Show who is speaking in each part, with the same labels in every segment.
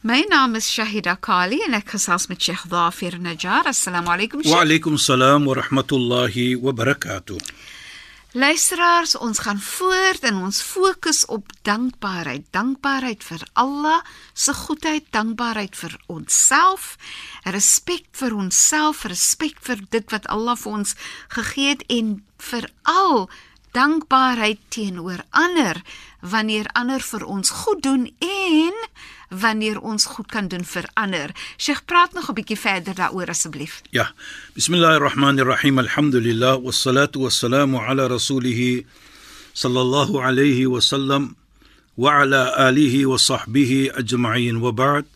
Speaker 1: My naam is Shahida Kali en ek gesels met Sheikh Dafir Najjar. Assalamu alaykum Sheikh.
Speaker 2: Wa alaykum salaam wa rahmatullahi wa barakatuh.
Speaker 1: Luisteraars, ons gaan voort en ons fokus op dankbaarheid. Dankbaarheid vir Allah se goedheid, dankbaarheid vir onsself, respek vir onsself, respek vir dit wat Allah vir ons gegee het en veral dankbaarheid teenoor ander wanneer ander vir ons goed doen en wanneer ons goed kan doen vir ander. Sheikh, praat nog 'n bietjie verder daaroor asseblief.
Speaker 2: Ja. Bismillahirrahmanirrahim. Alhamdulillah wassalatu wassalamu ala rasulih sallallahu alayhi wa sallam wa ala alihi wa sahbihi ajma'in wa ba'd.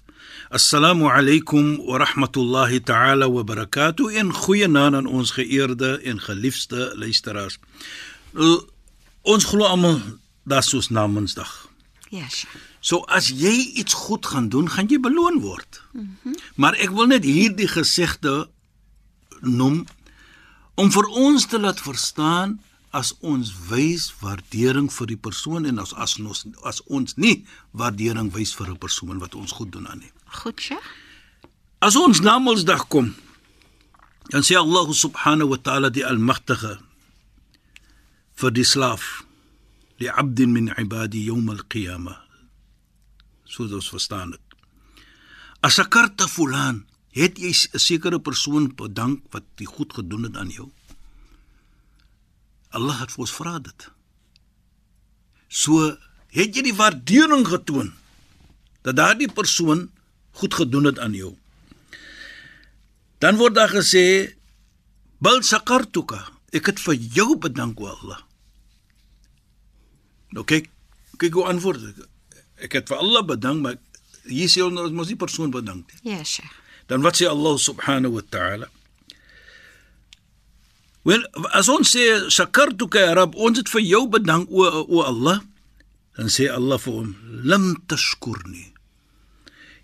Speaker 2: Assalamu alaykum wa rahmatullahi ta'ala wa barakatuh. En goeienaand aan ons geëerde en geliefde luisteraars. Nou, ons glo almal dat soos na Mensdag.
Speaker 1: Ja, Sheikh.
Speaker 2: So as jy iets goed gaan doen, gaan jy beloon word. Mm -hmm. Maar ek wil net hierdie gesegde noem om vir ons te laat verstaan as ons wys waardering vir die persoon en as as ons as ons nie waardering wys vir 'n persoon wat ons goed doen aan nie.
Speaker 1: Goed, Sheikh.
Speaker 2: As ons na Mondsdag kom, dan sê Allah subhanahu wa ta'ala die almagtige vir die slaaf li 'abdin min ibadi yawm al-qiyamah so ons verstaan dit. As 'n karta fulan, het jy 'n sekere persoon bedank wat die goed gedoen het aan jou. Allah het vir ons vra dit. So het jy die waardering getoon dat daardie persoon goed gedoen het aan jou. Dan word daar gesê bal sakartuka, ek het vir jou bedank o Allah. Nou kyk, kyk hoe antwoord ek ek het vir Allah bedank, maar hier sê ons mos nie persoon bedank nie.
Speaker 1: Ja, Sheikh.
Speaker 2: Dan wat sê Allah subhanahu wa ta'ala? Wel, as ons sê shakartuka ya rab, ons het vir jou bedank o o Allah, dan sê Allah vir hom, lam tashkurni.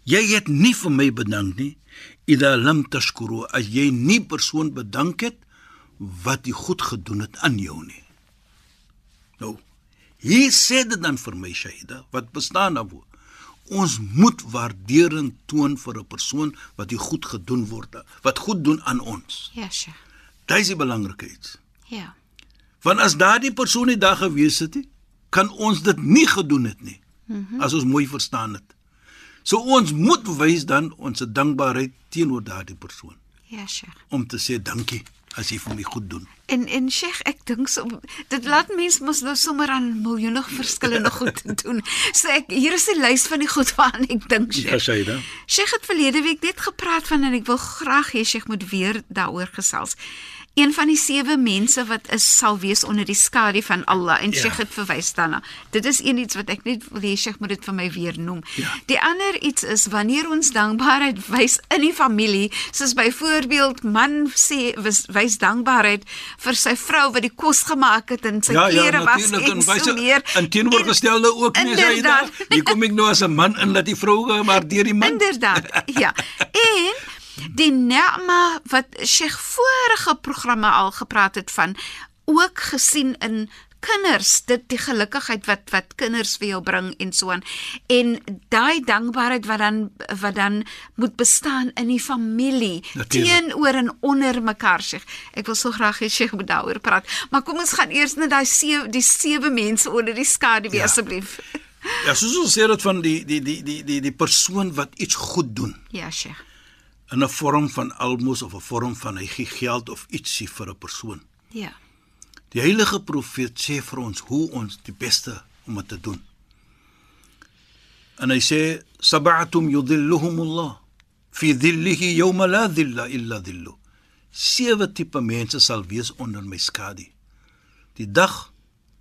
Speaker 2: Jy het nie vir my bedank nie. Ida lam tashkuru, as jy nie persoon bedank het wat jy goed gedoen het aan jou nie. Nou, Hier sê dit dan vir my Shaida, wat bestaan daarvoor? Ons moet waardering toon vir 'n persoon wat die goed gedoen word, wat goed doen aan ons.
Speaker 1: Ja, Sheikh.
Speaker 2: Dit is die belangrikheid.
Speaker 1: Ja.
Speaker 2: Want as daardie persoon nie daar gewees het nie, kan ons dit nie gedoen het nie. Mm -hmm. As ons mooi verstaan het. So ons moet wys dan ons dankbaarheid teenoor daardie persoon
Speaker 1: Ja, Sheikh.
Speaker 2: om te sê dankie as jy vir my goed doen.
Speaker 1: En en Sheikh, ek dink so dit laat mense mos nou sommer aan miljoene verskillende goed doen. So ek hier is 'n lys van die goed waaraan ek dink.
Speaker 2: Ja, Shaida.
Speaker 1: Sheikh het verlede week net gepraat van en ek wil graag hê Sheikh moet weer daaroor gesels. Een van die sewe mense wat is sal wees onder die skadu van Allah en
Speaker 2: Ja.
Speaker 1: Sheikh het verwys daarna. Dit is een iets wat ek net wil hê Sheikh moet dit vir my weer noem.
Speaker 2: Ja.
Speaker 1: Die ander iets is wanneer ons dankbaarheid wys in die familie, soos byvoorbeeld man sê wys dankbaarheid vir sy vrou wat die kos gemaak het en sy
Speaker 2: Ja, ja,
Speaker 1: klere was
Speaker 2: natuurlik
Speaker 1: en so meer.
Speaker 2: in teenoorgestelde ook nie Shaida.
Speaker 1: Inderdaad.
Speaker 2: Hier kom ek nou as 'n man in dat die vrou maar deur die man.
Speaker 1: Inderdaad. Ja. En die ni'ma wat Sheikh vorige programme al gepraat het van ook gesien in kinders dit die gelukigheid wat wat kinders vir jou bring en so aan. En daai dankbaarheid wat dan wat dan moet bestaan in die familie teenoor en onder mekaar Sheikh. Ek wil so graag hê Sheikh moet daaroor praat. Maar kom ons gaan eers net daai sewe die sewe mense onder die skadu
Speaker 2: Ja.
Speaker 1: asseblief.
Speaker 2: Ja, soos ons sê dit van die die die die die die persoon wat iets goed doen.
Speaker 1: Ja Sheikh.
Speaker 2: In 'n vorm van almos of 'n vorm van hy gee geld of ietsie vir 'n persoon.
Speaker 1: ja
Speaker 2: Die heilige profeet sê vir ons hoe ons die beste om dit te doen. En hy sê sab'atum yudhilluhumullah fi dhillihi yawma la dhilla illa dhillu. Sewe tipe mense sal wees onder my skadu. Die dag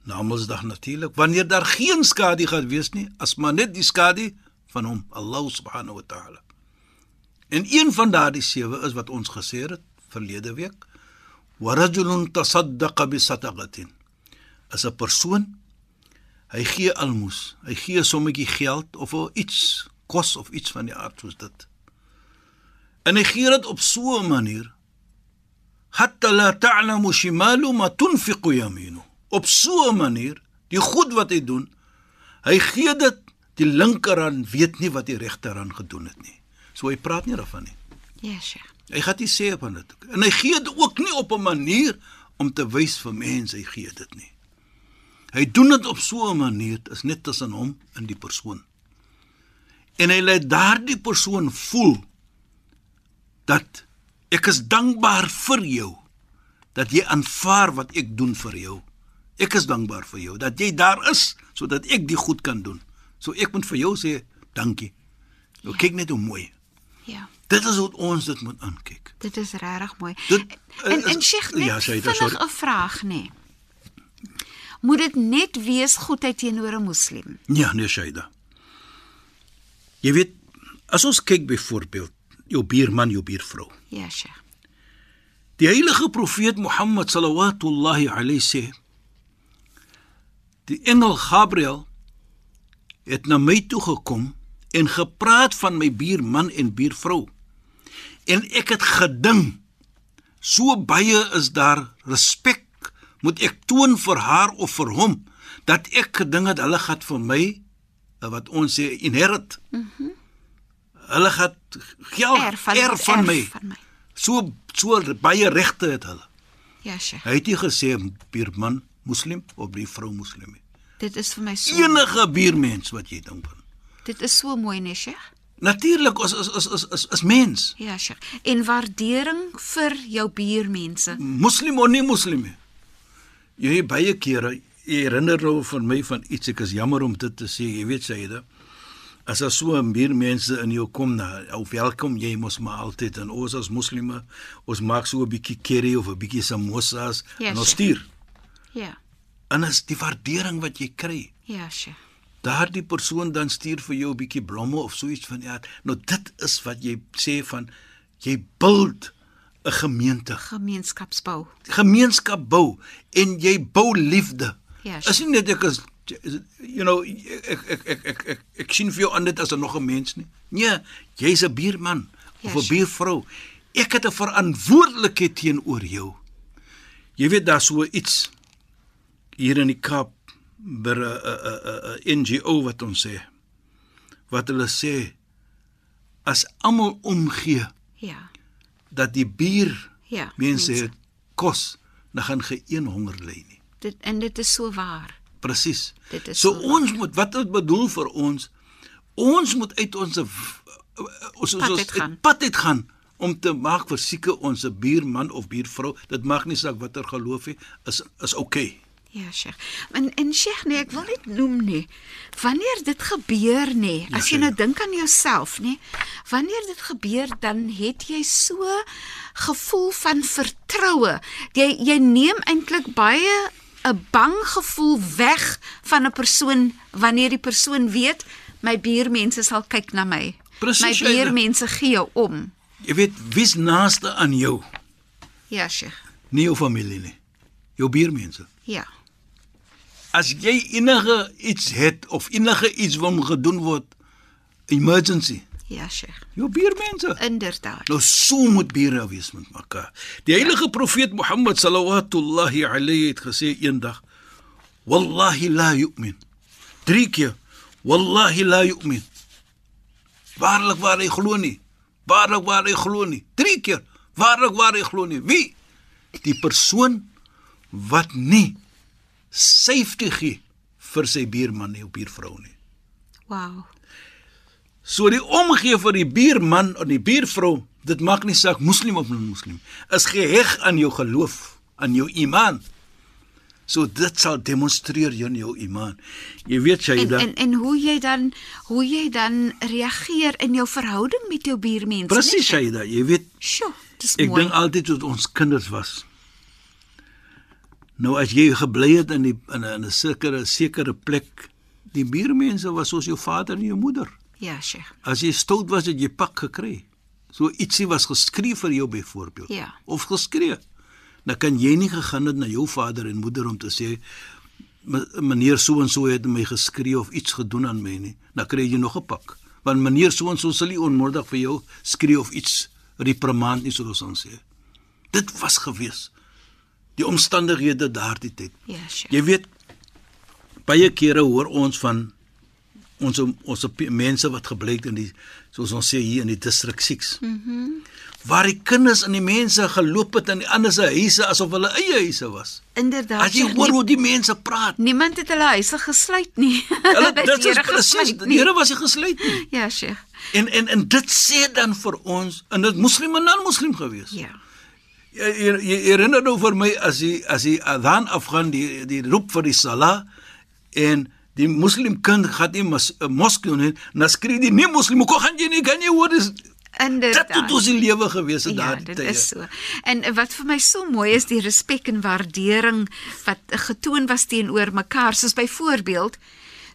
Speaker 2: Namedsdag natuurlik wanneer daar geen skadu gaan wees nie as maar net die skadu van hom Allah subhanahu wa ta'ala. En een van daardie sewe is wat ons gesê het verlede week. Wa rajulun tasaddaqa bi sadaqatin. As 'n persoon hy gee almoes, hy gee sommetjie geld of iets kos of iets van die aard soos dit. En hy gee dit op so 'n manier hatta la ta'lamu shimalu ma tunfiqu yaminu. Op so 'n manier, die goed wat hy doen, hy gee dit die linkerhand weet nie wat die regterhand gedoen het nie. So hy praat nie daarvan nie.
Speaker 1: Ja, yes, Sheikh.
Speaker 2: Hy gaan dit sê op dit. En hy gee dit ook nie op 'n manier om te wys vir mense hy gee dit nie. Hy doen dit op so 'n manier, is net tussen hom en die persoon. En hy laat daardie persoon voel dat ek is dankbaar vir jou dat jy aanvaar wat ek doen vir jou. Ek is dankbaar vir jou dat jy daar is sodat ek die goed kan doen. So ek moet vir jou sê dankie. Nou kyk net hoe mooi.
Speaker 1: Ja.
Speaker 2: Dit is hoe ons dit moet aankyk.
Speaker 1: Dit is regtig mooi.
Speaker 2: Dit
Speaker 1: En
Speaker 2: is-
Speaker 1: en Sheikh, net
Speaker 2: ja,
Speaker 1: vinnig. 'n vraag nê. Nee. Moet dit net wees goedheid teenoor 'n moslim?
Speaker 2: Ja, nee Shaida. Jy weet, as ons kyk byvoorbeeld jou buurman, jou buurvrou.
Speaker 1: Ja, Sheikh.
Speaker 2: Die heilige profeet Mohammed sallallahu alayhi sê Die engel Gabriël het na my toe gekom en gepraat van my buurman en buurvrou. En ek het gedink so baie is daar respek moet ek toon vir haar of vir hom dat ek gedink het hulle gaan vir my eh, wat ons sê inherit. Mhm. Mm hulle gaan geld
Speaker 1: Erf van,
Speaker 2: erf van my.
Speaker 1: Van my.
Speaker 2: So so baie regte het hulle.
Speaker 1: Ja, Sheikh.
Speaker 2: Hy het nie gesê buurman moslim of buurvrou moslim nie.
Speaker 1: Dit is vir my so
Speaker 2: Enige buurmens wat jy dink van.
Speaker 1: Dit is so mooi, nee, Sheikh.
Speaker 2: Natuurlik is is is is is, is mens.
Speaker 1: Ja, Sheikh. En waardering vir jou buurmense.
Speaker 2: Moslim of nie moslim nie. Jy baie kere herinner nou van my van iets ek is jammer om dit te sê, jy weet Saida. As daar so meer mense in jou kom na of welkom jy mos maar altyd en ons as moslime ons maak so 'n bietjie curry of 'n bietjie samosas
Speaker 1: Ja,
Speaker 2: en ons stuur.
Speaker 1: Ja.
Speaker 2: En as die waardering wat jy kry,
Speaker 1: Ja, Sheikh.
Speaker 2: Daardie persoon dan stuur vir jou 'n bietjie blomme of so iets van ja, nou dit is wat jy sê van jy buld 'n gemeente,
Speaker 1: Gemeenskapsbou.
Speaker 2: gemeenskap bou en jy bou liefde.
Speaker 1: Ja,
Speaker 2: is nie net ek is you know ek ek ek ek ek, ek sien vir jou aan dit as 'n nog 'n mens nie. Nee, jy's 'n buurman of
Speaker 1: Ja,
Speaker 2: 'n buurvrou. Ek het 'n verantwoordelikheid teenoor jou. Jy weet daar so iets hier in die Kaap by 'n NGO wat ons sê wat hulle sê as almal omgee
Speaker 1: Ja.
Speaker 2: dat die bier
Speaker 1: Ja.
Speaker 2: mense het kos, dan gaan geen honger ly nie.
Speaker 1: Dit en dit is so waar.
Speaker 2: Presies.
Speaker 1: Dit is
Speaker 2: So
Speaker 1: so
Speaker 2: ons moet wat dit bedoel vir ons, ons moet uit ons ons
Speaker 1: Pad
Speaker 2: ons
Speaker 1: uitgaan.
Speaker 2: pad uit gaan om te maak vir seker ons buurman of buurvrou, dit maak nie saak watter geloof hy is is. Okay.
Speaker 1: Ja, Sheikh. En en Sheikh, nee, ek wil net noem nie. Wanneer dit gebeur nê, as jy nou dink aan jouself nê, wanneer dit gebeur dan het jy so gevoel van vertroue. Jy jy neem eintlik baie 'n bang gevoel weg van 'n persoon wanneer die persoon weet my buurmense sal kyk na my.
Speaker 2: Presies,
Speaker 1: my buurmense gee jou om.
Speaker 2: Jy weet wie's naaste aan jou,
Speaker 1: Ja, Sheikh.
Speaker 2: nie jou familie nie. Jou buurmense.
Speaker 1: Ja.
Speaker 2: As jy enige iets het of enige iets wat gedoen word, emergency,
Speaker 1: Ja, Sheikh.
Speaker 2: jou buurmense.
Speaker 1: Inderdaad.
Speaker 2: Nou so moet bure wees met mekaar. Die heilige profeet Mohammed sallallahu alayhi het gesê eendag: "Wallahi la yu'min." Drie keer: "Wallahi la yu'min." Waarlik waar hy glo nie. Waarlik waar hy glo nie. Drie keer: "Waarlik waar hy glo nie." Wie? Die persoon wat nie safety gee vir sy buurman nie of buurvrou nie.
Speaker 1: Wow.
Speaker 2: So die omgee vir die buurman of die buurvrou, dit maak nie saak moslim of non-moslim, is geheg aan jou geloof, aan jou iman. So dit sal demonstreer jou jou iman. Jy weet
Speaker 1: En
Speaker 2: Shaida,
Speaker 1: en en hoe jy dan hoe jy dan reageer in jou verhouding met jou buurmense.
Speaker 2: presies Shaida, jy weet
Speaker 1: Sjoe, dis
Speaker 2: Ek
Speaker 1: mooi.
Speaker 2: dink altyd toe ons kinders was. Nou as jy gebly het in die in 'n 'n sekere sekere plek, die buurmense was soos jou vader en jou moeder.
Speaker 1: Ja, Sheikh.
Speaker 2: As jy stout was, het jy pak gekry. So ietsie was geskree vir jou byvoorbeeld
Speaker 1: Ja.
Speaker 2: of geskree. Dan kan jy nie gegaan het na jou vader en moeder om te sê "M- meneer so en so het my geskree of iets gedoen aan my nie. Dan kry jy nog 'n pak. Want meneer so en so sal nie onmiddellik vir jou skree of iets reprimand nie soos ons sê. Dit was gewees. Die omstandighede daardie tyd.
Speaker 1: Ja, Sheikh.
Speaker 2: Jy weet baie kere hoor ons van ons ons mense wat gebly het in die soos ons sê hier in die distrik 6. Mhm. Mm waar die kinders en die mense geloop het in die ander se huise asof hulle eie huise was.
Speaker 1: Inderdaad.
Speaker 2: As jy
Speaker 1: Sheikh,
Speaker 2: hoor hoe die mense praat.
Speaker 1: Niemand het hulle huise gesluit nie.
Speaker 2: Hulle dit is presies die. Here was nie gesluit nie.
Speaker 1: Ja, Sheikh.
Speaker 2: En en en dit sê dan vir ons en dit moslim en non-moslim gewees.
Speaker 1: Ja.
Speaker 2: Jy, herinner nou vir my as die as die adhan afgaan die die roep vir die salah en die moslim kind gaan nie mos, moskee toe en dan skree die nie moslim hoe gaan jy nie kan jy hoor dis dit
Speaker 1: Inderdaad.
Speaker 2: het ons die lewe gewees het
Speaker 1: Ja,
Speaker 2: daardie
Speaker 1: dit
Speaker 2: tye.
Speaker 1: is so. En wat vir my so mooi is die respek en waardering wat getoon was teenoor mekaar, soos byvoorbeeld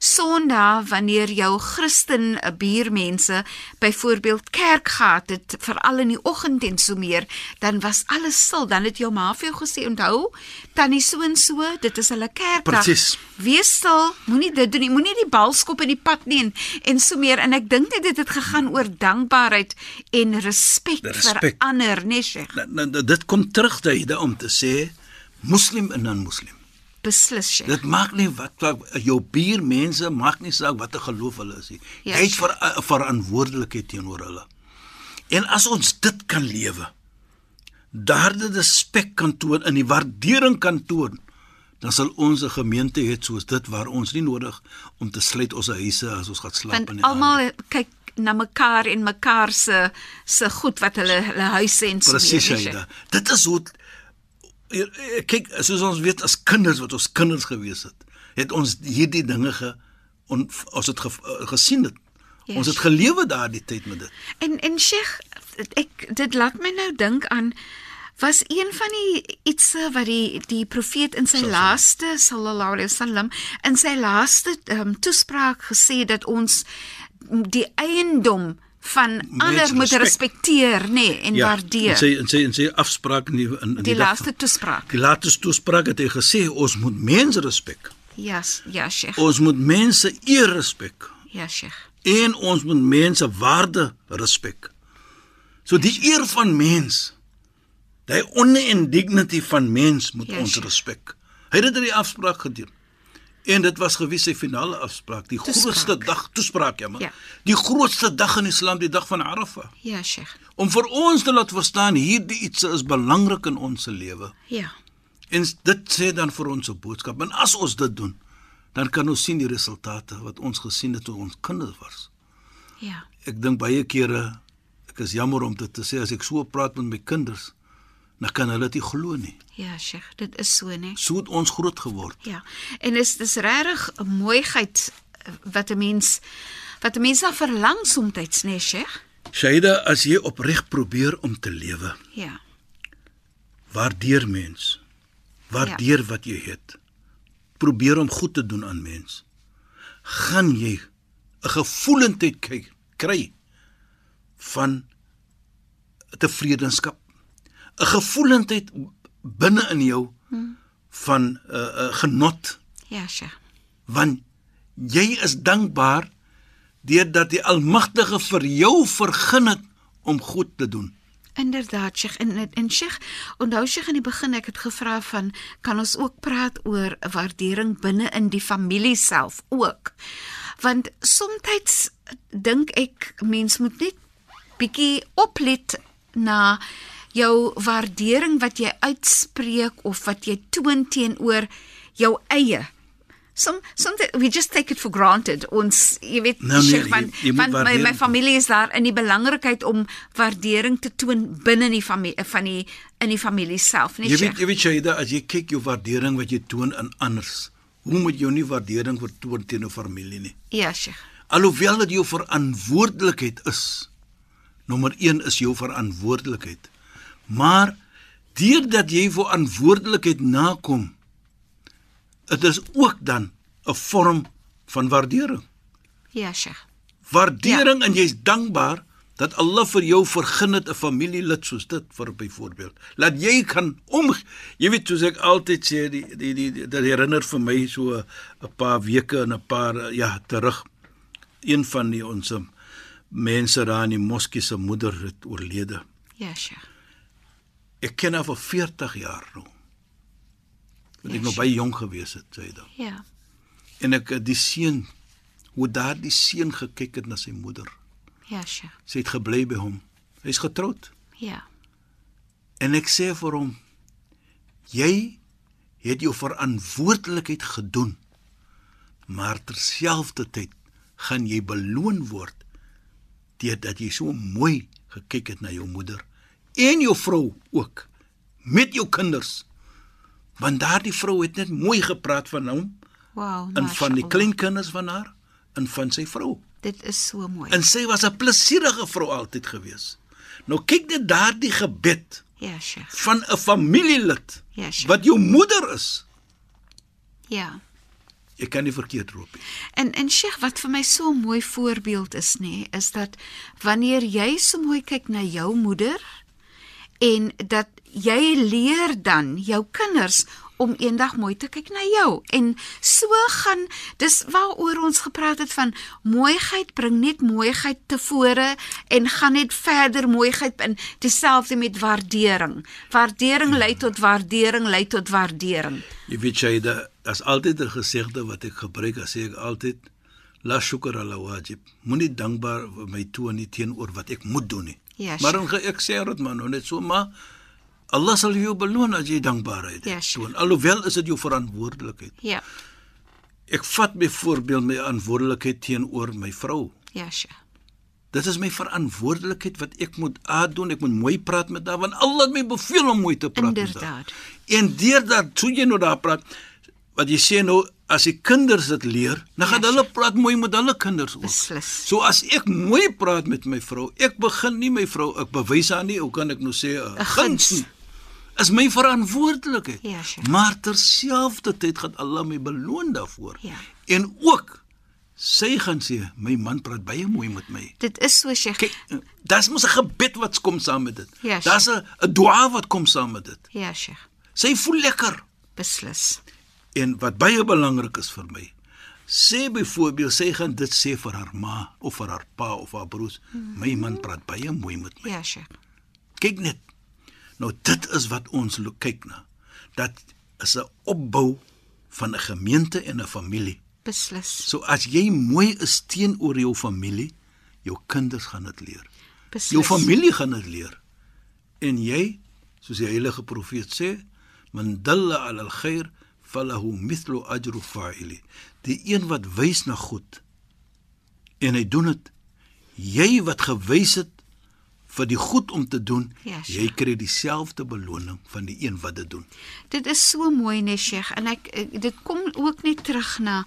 Speaker 1: Sondag wanneer jou Christen eh, buurmense byvoorbeeld kerk gehad het, veral in die oggend en so meer, dan was alles stil. Dan het jou ma vir jou gesê, "Onthou, tannie so en so, dit is hulle kerkdag.
Speaker 2: Presies.
Speaker 1: Wees stil, moenie dit doen nie, moenie die bal skop in die pad nie en, en so meer." En ek dink dit het gegaan oor dankbaarheid en respek, vir
Speaker 2: Respek.
Speaker 1: ander, nee, Sheikh.
Speaker 2: Nou, nou, dit kom terug daai om te sê moslim en non-moslim.
Speaker 1: Beslis, Sheikh.
Speaker 2: Dit maak nie wat wat jou buurmense maak nie saak watter geloof hulle is nie.
Speaker 1: Ja,
Speaker 2: Jy het ver, 'n verantwoordelikheid teenoor hulle. En as ons dit kan lewe, daardie respek kan toon en die waardering kan toon, dan sal ons 'n gemeente hê soos dit waar ons nie nodig om te sluit ons huise as ons gaan slaap in
Speaker 1: Want
Speaker 2: die aand.
Speaker 1: almal kyk na mekaar en mekaar se se goed wat hulle hulle huise en so
Speaker 2: Presies,
Speaker 1: nee,
Speaker 2: Shaida. Dit is hoe eh, eh, kyk, soos ons weet as kinders wat ons kinders gewees het, het ons hierdie dinge ge on, ons het ge, eh, gesien het.
Speaker 1: Yes.
Speaker 2: Ons het gelewe daardie tyd met dit.
Speaker 1: En en Sheikh, ek dit laat my nou dink aan was een van die ietsie wat die die profeet in sy laaste sallallahu alaihi wasallam in sy laaste um, toespraak gesê dat ons die eiendom van ander moet
Speaker 2: respek.
Speaker 1: respekteer, nê, nee, en
Speaker 2: in
Speaker 1: waardeer.
Speaker 2: sy in sy in sy afspraak in die in, in
Speaker 1: Die
Speaker 2: dag
Speaker 1: laaste toespraak.
Speaker 2: Die laaste toespraak het hy gesê ons moet mense respek.
Speaker 1: Ja, ja, Sheikh.
Speaker 2: Ons moet mense eer respek
Speaker 1: Ja, Sheikh.
Speaker 2: en ons moet mense waarde respek. So die eer van mens, die honor en dignity van mens moet
Speaker 1: Ja,
Speaker 2: ons
Speaker 1: Sheikh.
Speaker 2: respek. Hy het dit in die afspraak gedoen. En dit was gewees sy finale afspraak, die
Speaker 1: Toespraak.
Speaker 2: grootste dag toespraak ja man.
Speaker 1: Ja.
Speaker 2: Die grootste dag in Islam, die dag van Arafah.
Speaker 1: Ja, Sheikh.
Speaker 2: Om vir ons te laat verstaan hierdie iets is belangrik in ons se lewe.
Speaker 1: Ja.
Speaker 2: En dit sê dan vir ons 'n boodskap. En as ons dit doen, dan kan ons sien die resultate wat ons gesien het toe ons kinders was.
Speaker 1: Ja.
Speaker 2: Ek dink baie kere ek is jammer om dit te sê as ek so praat met my kinders, dan kan hulle dit nie glo nie.
Speaker 1: Ja, Sheikh, dit is so, né?
Speaker 2: So het ons groot geword.
Speaker 1: Ja. En is dis regtig 'n mooiheid eh, wat 'n mens wat 'n mens na verlang soms, né, Sheikh?
Speaker 2: Shaida, as jy opreg probeer om te lewe,
Speaker 1: Ja.
Speaker 2: waardeer mens. Waardeer ja. wat jy het. Probeer om goed te doen aan mens. Gaan jy 'n gevoelendheid kry, kry van tevredenskap. 'n Gevoelendheid binne in jou van 'n uh, uh, genot
Speaker 1: Ja, Sheikh.
Speaker 2: want jy is dankbaar deurdat die Almagtige vir jou vergun het om goed te doen.
Speaker 1: Inderdaad, Sheikh. En en Sheikh, onthou Sheikh in die begin ek het gevra van kan ons ook praat oor waardering binne in die familie self ook. Want soms dink ek mens moet net bietjie oplet na jou waardering wat jy uitspreek of wat jy toon teenoor jou eie som soms we just take it for granted. Ons jy weet
Speaker 2: Nou, nee, jy-
Speaker 1: want,
Speaker 2: jy moet
Speaker 1: want my, my familie is daar in die belangrikheid om waardering te toon binne die familie van die in die familie self, nie
Speaker 2: Jy weet jy weet Shaida, as jy kyk jou waardering wat jy toon aan anders, hoe moet jy nie waardering vertoon teenoor familie nie?
Speaker 1: Ja, Sheikh.
Speaker 2: Alhoewel dit jou verantwoordelikheid is. Nommer 1 is jou verantwoordelikheid. Maar deurdat jy verantwoordelikheid nakom, dit is ook dan 'n vorm van waardering.
Speaker 1: Ja, Sheikh.
Speaker 2: Waardering ja. en jy's dankbaar dat Allah vir jou vergun het 'n familielid soos dit vir byvoorbeeld. Laat jy kan om jy weet soos ek altyd sê die die die, dit herinner vir my so 'n paar weke en 'n paar ja terug een van die ons mense daar in die moskee se moeder het oorlede.
Speaker 1: Ja, Sheikh.
Speaker 2: Ek ken haar vir 40 jaar nou. Want ek
Speaker 1: Ja,
Speaker 2: nog baie jonk gewees het, sê hy dan.
Speaker 1: Ja.
Speaker 2: En ek die seun hoe daardie seun gekyk het na sy moeder.
Speaker 1: Ja, Sheikh.
Speaker 2: Sy het gebly by hom. Hy's getroud.
Speaker 1: Ja.
Speaker 2: En ek sê vir hom: Jy het jou verantwoordelikheid gedoen. Maar terselfdertyd gaan jy beloon word deurdat jy so mooi gekyk het na jou moeder en jou vrou ook met jou kinders. Want daardie vrou het net mooi gepraat van hom
Speaker 1: Wow.
Speaker 2: en van die
Speaker 1: mashallah.
Speaker 2: kleinkinders van haar en van sy vrou.
Speaker 1: Dit is so mooi.
Speaker 2: En sy was 'n plesierige vrou altyd gewees. Nou kyk net daardie gebed
Speaker 1: Ja, Sheikh.
Speaker 2: van 'n familielid
Speaker 1: Ja, Sheikh.
Speaker 2: wat jou moeder is.
Speaker 1: Ja.
Speaker 2: Jy kan nie verkeerd roep nie.
Speaker 1: En en Sheikh, wat vir my so 'n mooi voorbeeld is nê, is dat wanneer jy so mooi kyk na jou moeder en dat jy leer dan jou kinders om eendag mooi te kyk na jou. En so gaan dis waaroor ons gepraat het van mooiheid bring net mooiheid tevore en gaan net verder mooiheid in dieselfde met waardering. Waardering lei tot waardering, lei tot waardering.
Speaker 2: Jy weet jy dat as altyd 'n gesegde wat ek gebruik, as ek altyd la shukr ala wajib. Moenie dankbaar my toon nie teenoor wat ek moet doen nie.
Speaker 1: Ja,
Speaker 2: maar dan ek sê dit maar nou net so maar Allah sal jou beloon as jy dankbaarheid
Speaker 1: Ja, Sheikh.
Speaker 2: toon. Alhoewel is dit jou verantwoordelikheid.
Speaker 1: Ja.
Speaker 2: Ek vat byvoorbeeld my verantwoordelikheid teenoor my vrou.
Speaker 1: Ja, Sheikh.
Speaker 2: Dit is my verantwoordelikheid wat ek moet aandoen. Ek moet mooi praat met haar want Allah het my beveel om mooi te praat met haar.
Speaker 1: Inderdaad.
Speaker 2: En deurdat so jy nou daar praat wat jy sê nou as die kinders dit leer, dan gaan
Speaker 1: Ja,
Speaker 2: hulle praat mooi met hulle kinders ook.
Speaker 1: Beslis.
Speaker 2: So as ek mooi praat met my vrou, ek begin nie my vrou, ek bewys haar nie, hoe kan ek nou sê 'n
Speaker 1: 'n
Speaker 2: guns nie. Is my verantwoordelikheid.
Speaker 1: Ja, Sheikh.
Speaker 2: maar terselfdertyd gaan Allah my beloon daarvoor.
Speaker 1: Ja.
Speaker 2: En ook sy gaan sê, my man praat baie mooi met my.
Speaker 1: Dit is so Sheikh.
Speaker 2: Kyk, daar's mos 'n gebed wat kom saam met dit.
Speaker 1: Ja,
Speaker 2: daar's 'n 'n dua wat kom saam met dit.
Speaker 1: Ja, Sheikh.
Speaker 2: Sy voel lekker.
Speaker 1: Beslis.
Speaker 2: En wat baie belangrik is vir my, sê byvoorbeeld sy gaan dit sê vir haar ma of vir haar pa of haar broers, my man praat baie mooi met my.
Speaker 1: Ja, Sheikh.
Speaker 2: Kyk net. Nou dit is wat ons kyk na. Dat is 'n opbou van 'n gemeente en 'n familie.
Speaker 1: Beslis.
Speaker 2: So as jy mooi is teenoor jou familie, jou kinders gaan dit leer.
Speaker 1: Beslis.
Speaker 2: Jou familie gaan dit leer. En jy, soos die heilige profeet sê, man dalla ala al-khair falahu mithlu ajru fa'ili. Die een wat wys na goed en hy doen dit. Jy wat gewys het vir die goed om te doen,
Speaker 1: Ja,
Speaker 2: jy kry dieselfde beloning van die een wat dit doen.
Speaker 1: Dit is so mooi nee Sheikh en ek- dit kom ook net terug na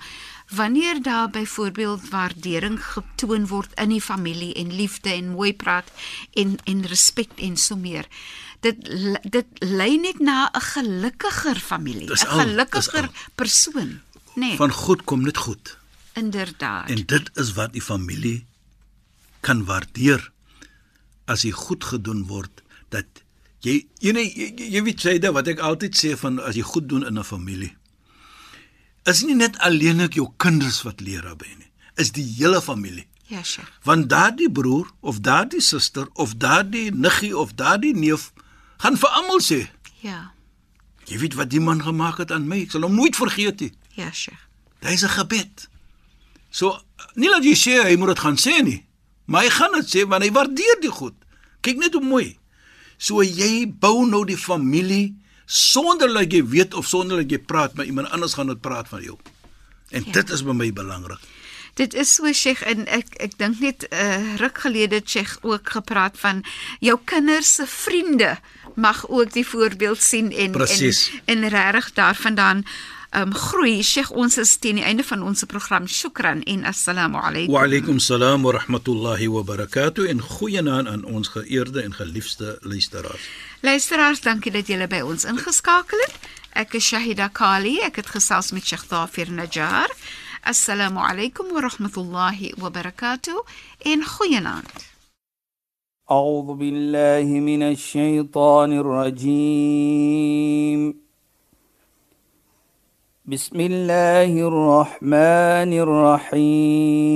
Speaker 1: wanneer daar byvoorbeeld waardering getoon word in die familie en liefde en mooi praat en en respek en so meer. Dit dit lei net na 'n gelukkiger familie, 'n gelukkiger persoon. Nee,
Speaker 2: Van goed kom net goed.
Speaker 1: inderdaad.
Speaker 2: En dit is wat die familie kan waardeer as jy goed gedoen word dat jy jy, jy, jy, jy weet sê dit wat ek altyd sê van as jy goed doen in 'n familie. Is nie net alleenlik jou kinders wat leer daarbey nie. Is die hele familie.
Speaker 1: ja, Sheikh.
Speaker 2: Want daardie broer of daardie suster of daardie niggie of daardie neef gaan vir almal sê,
Speaker 1: Ja.
Speaker 2: jy weet wat die man gemaak het aan my, ek sal hom nooit vergeet nie.
Speaker 1: Ja, Sheikh.
Speaker 2: Dis 'n gebed. So nie dat jy sê hy moet dit gaan sê nie, maar hy gaan dit sê want hy waardeer dit goed. Kyk net hoe mooi. So jy bou nou die familie sonder dat jy weet of sonder dat jy praat, maar iemand anders gaan dit praat van jou. En
Speaker 1: ja.
Speaker 2: dit is vir my belangrik.
Speaker 1: Dit is so Sheikh en ek ek dink net 'n uh, ruk gelede het Sheikh ook gepraat van jou kinders se vriende mag ook die voorbeeld sien en
Speaker 2: Presies.
Speaker 1: en en regtig daarvandaan um, groei. Sheikh, ons is teen die einde van ons program. Shukran en assalamu alaykum.
Speaker 2: Wa alaykum salaam wa rahmatullahi wa barakatuh en goeienaand aan ons geëerde en geliefde luisteraars.
Speaker 1: Luisteraars, dankie dat julle by ons ingeskakel het. Ek is Shahida Kali. Ek het gesels met Sheikh Dafir Najjar. Assalamu alaykum wa rahmatullahi wa barakatuh en goeienaand.
Speaker 3: أعوذ بالله من الشيطان الرجيم بسم الله الرحمن الرحيم